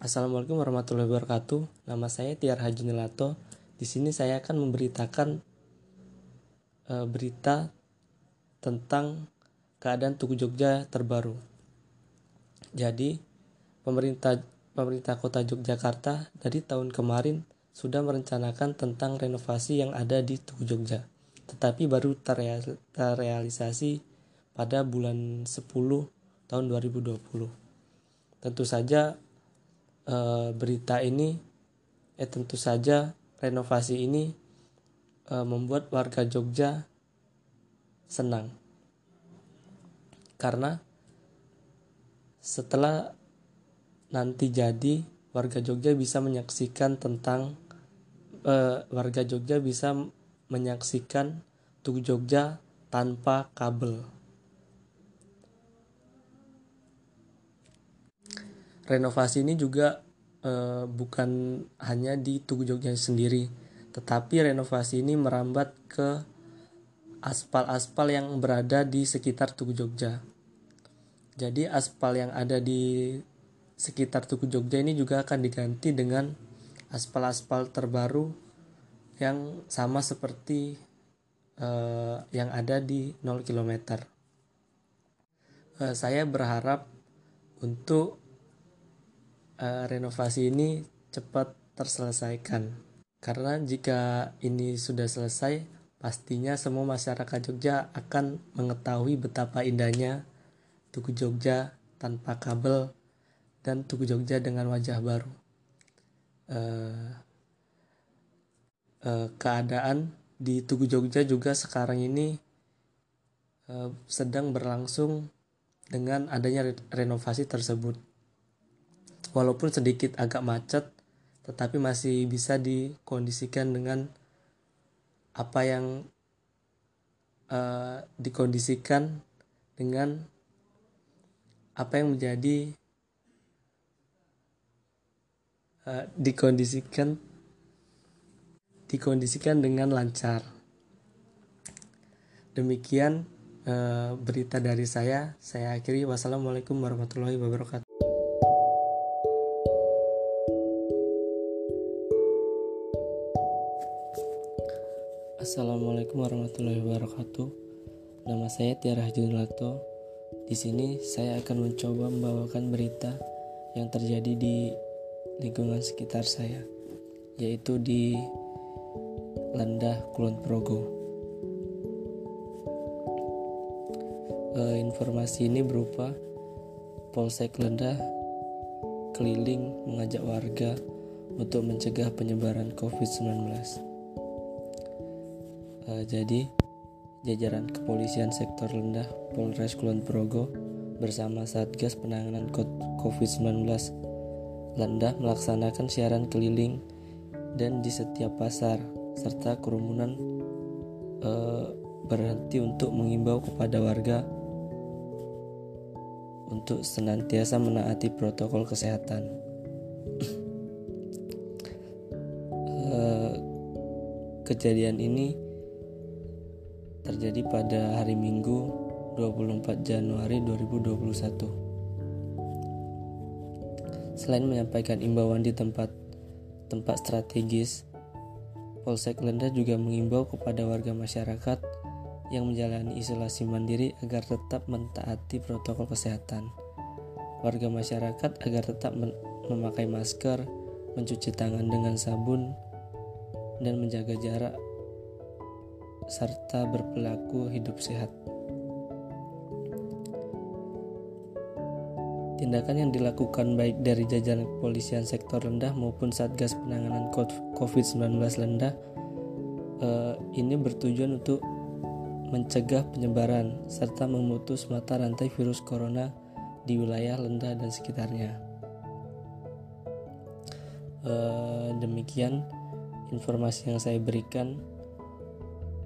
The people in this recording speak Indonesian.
Assalamualaikum warahmatullahi wabarakatuh. Nama saya Tiar Haji Nelato. Di sini saya akan memberitakan e, berita tentang keadaan Tugu Jogja terbaru. Jadi, pemerintah pemerintah Kota Yogyakarta dari tahun kemarin sudah merencanakan tentang renovasi yang ada di Tugu Jogja. Tetapi baru terrealisasi pada bulan 10 tahun 2020. Tentu saja e, berita ini eh tentu saja renovasi ini e, membuat warga Jogja senang karena setelah nanti jadi warga Jogja bisa menyaksikan tentang e, warga Jogja bisa menyaksikan Tugu Jogja tanpa kabel. Renovasi ini juga uh, bukan hanya di Tugu Jogja sendiri, tetapi renovasi ini merambat ke aspal-aspal yang berada di sekitar Tugu Jogja. Jadi aspal yang ada di sekitar Tugu Jogja ini juga akan diganti dengan aspal-aspal terbaru yang sama seperti uh, yang ada di 0 km. Uh, saya berharap untuk uh, renovasi ini cepat terselesaikan. Karena jika ini sudah selesai, pastinya semua masyarakat Jogja akan mengetahui betapa indahnya Tugu Jogja tanpa kabel dan Tugu Jogja dengan wajah baru. Uh, uh, keadaan di Tugu Jogja juga sekarang ini uh, sedang berlangsung dengan adanya renovasi tersebut walaupun sedikit agak macet tetapi masih bisa dikondisikan dengan apa yang uh, dikondisikan dengan apa yang menjadi uh, dikondisikan dikondisikan dengan lancar. Demikian uh, berita dari saya. Saya akhiri. Wassalamualaikum warahmatullahi wabarakatuh Assalamualaikum warahmatullahi wabarakatuh. Nama saya Tiara Junlato. Di sini saya akan mencoba membawakan berita yang terjadi di lingkungan sekitar saya, yaitu di Lendah Kulon Progo. E, informasi ini berupa Polsek Lendah keliling mengajak warga untuk mencegah penyebaran COVID-19. Uh, jadi jajaran kepolisian sektor rendah Polres Kulon Progo bersama Satgas Penanganan COVID-19 Lendah melaksanakan siaran keliling dan di setiap pasar serta kerumunan uh, berhenti untuk mengimbau kepada warga untuk senantiasa menaati protokol kesehatan. uh, kejadian ini terjadi pada hari Minggu 24 Januari 2021. Selain menyampaikan imbauan di tempat tempat strategis, Polsek Lenda juga mengimbau kepada warga masyarakat yang menjalani isolasi mandiri agar tetap mentaati protokol kesehatan. Warga masyarakat agar tetap memakai masker, mencuci tangan dengan sabun, dan menjaga jarak serta berperilaku hidup sehat. Tindakan yang dilakukan baik dari jajaran kepolisian sektor rendah maupun Satgas Penanganan COVID-19 rendah eh, ini bertujuan untuk mencegah penyebaran serta memutus mata rantai virus corona di wilayah Lenda dan sekitarnya. Eh, demikian informasi yang saya berikan.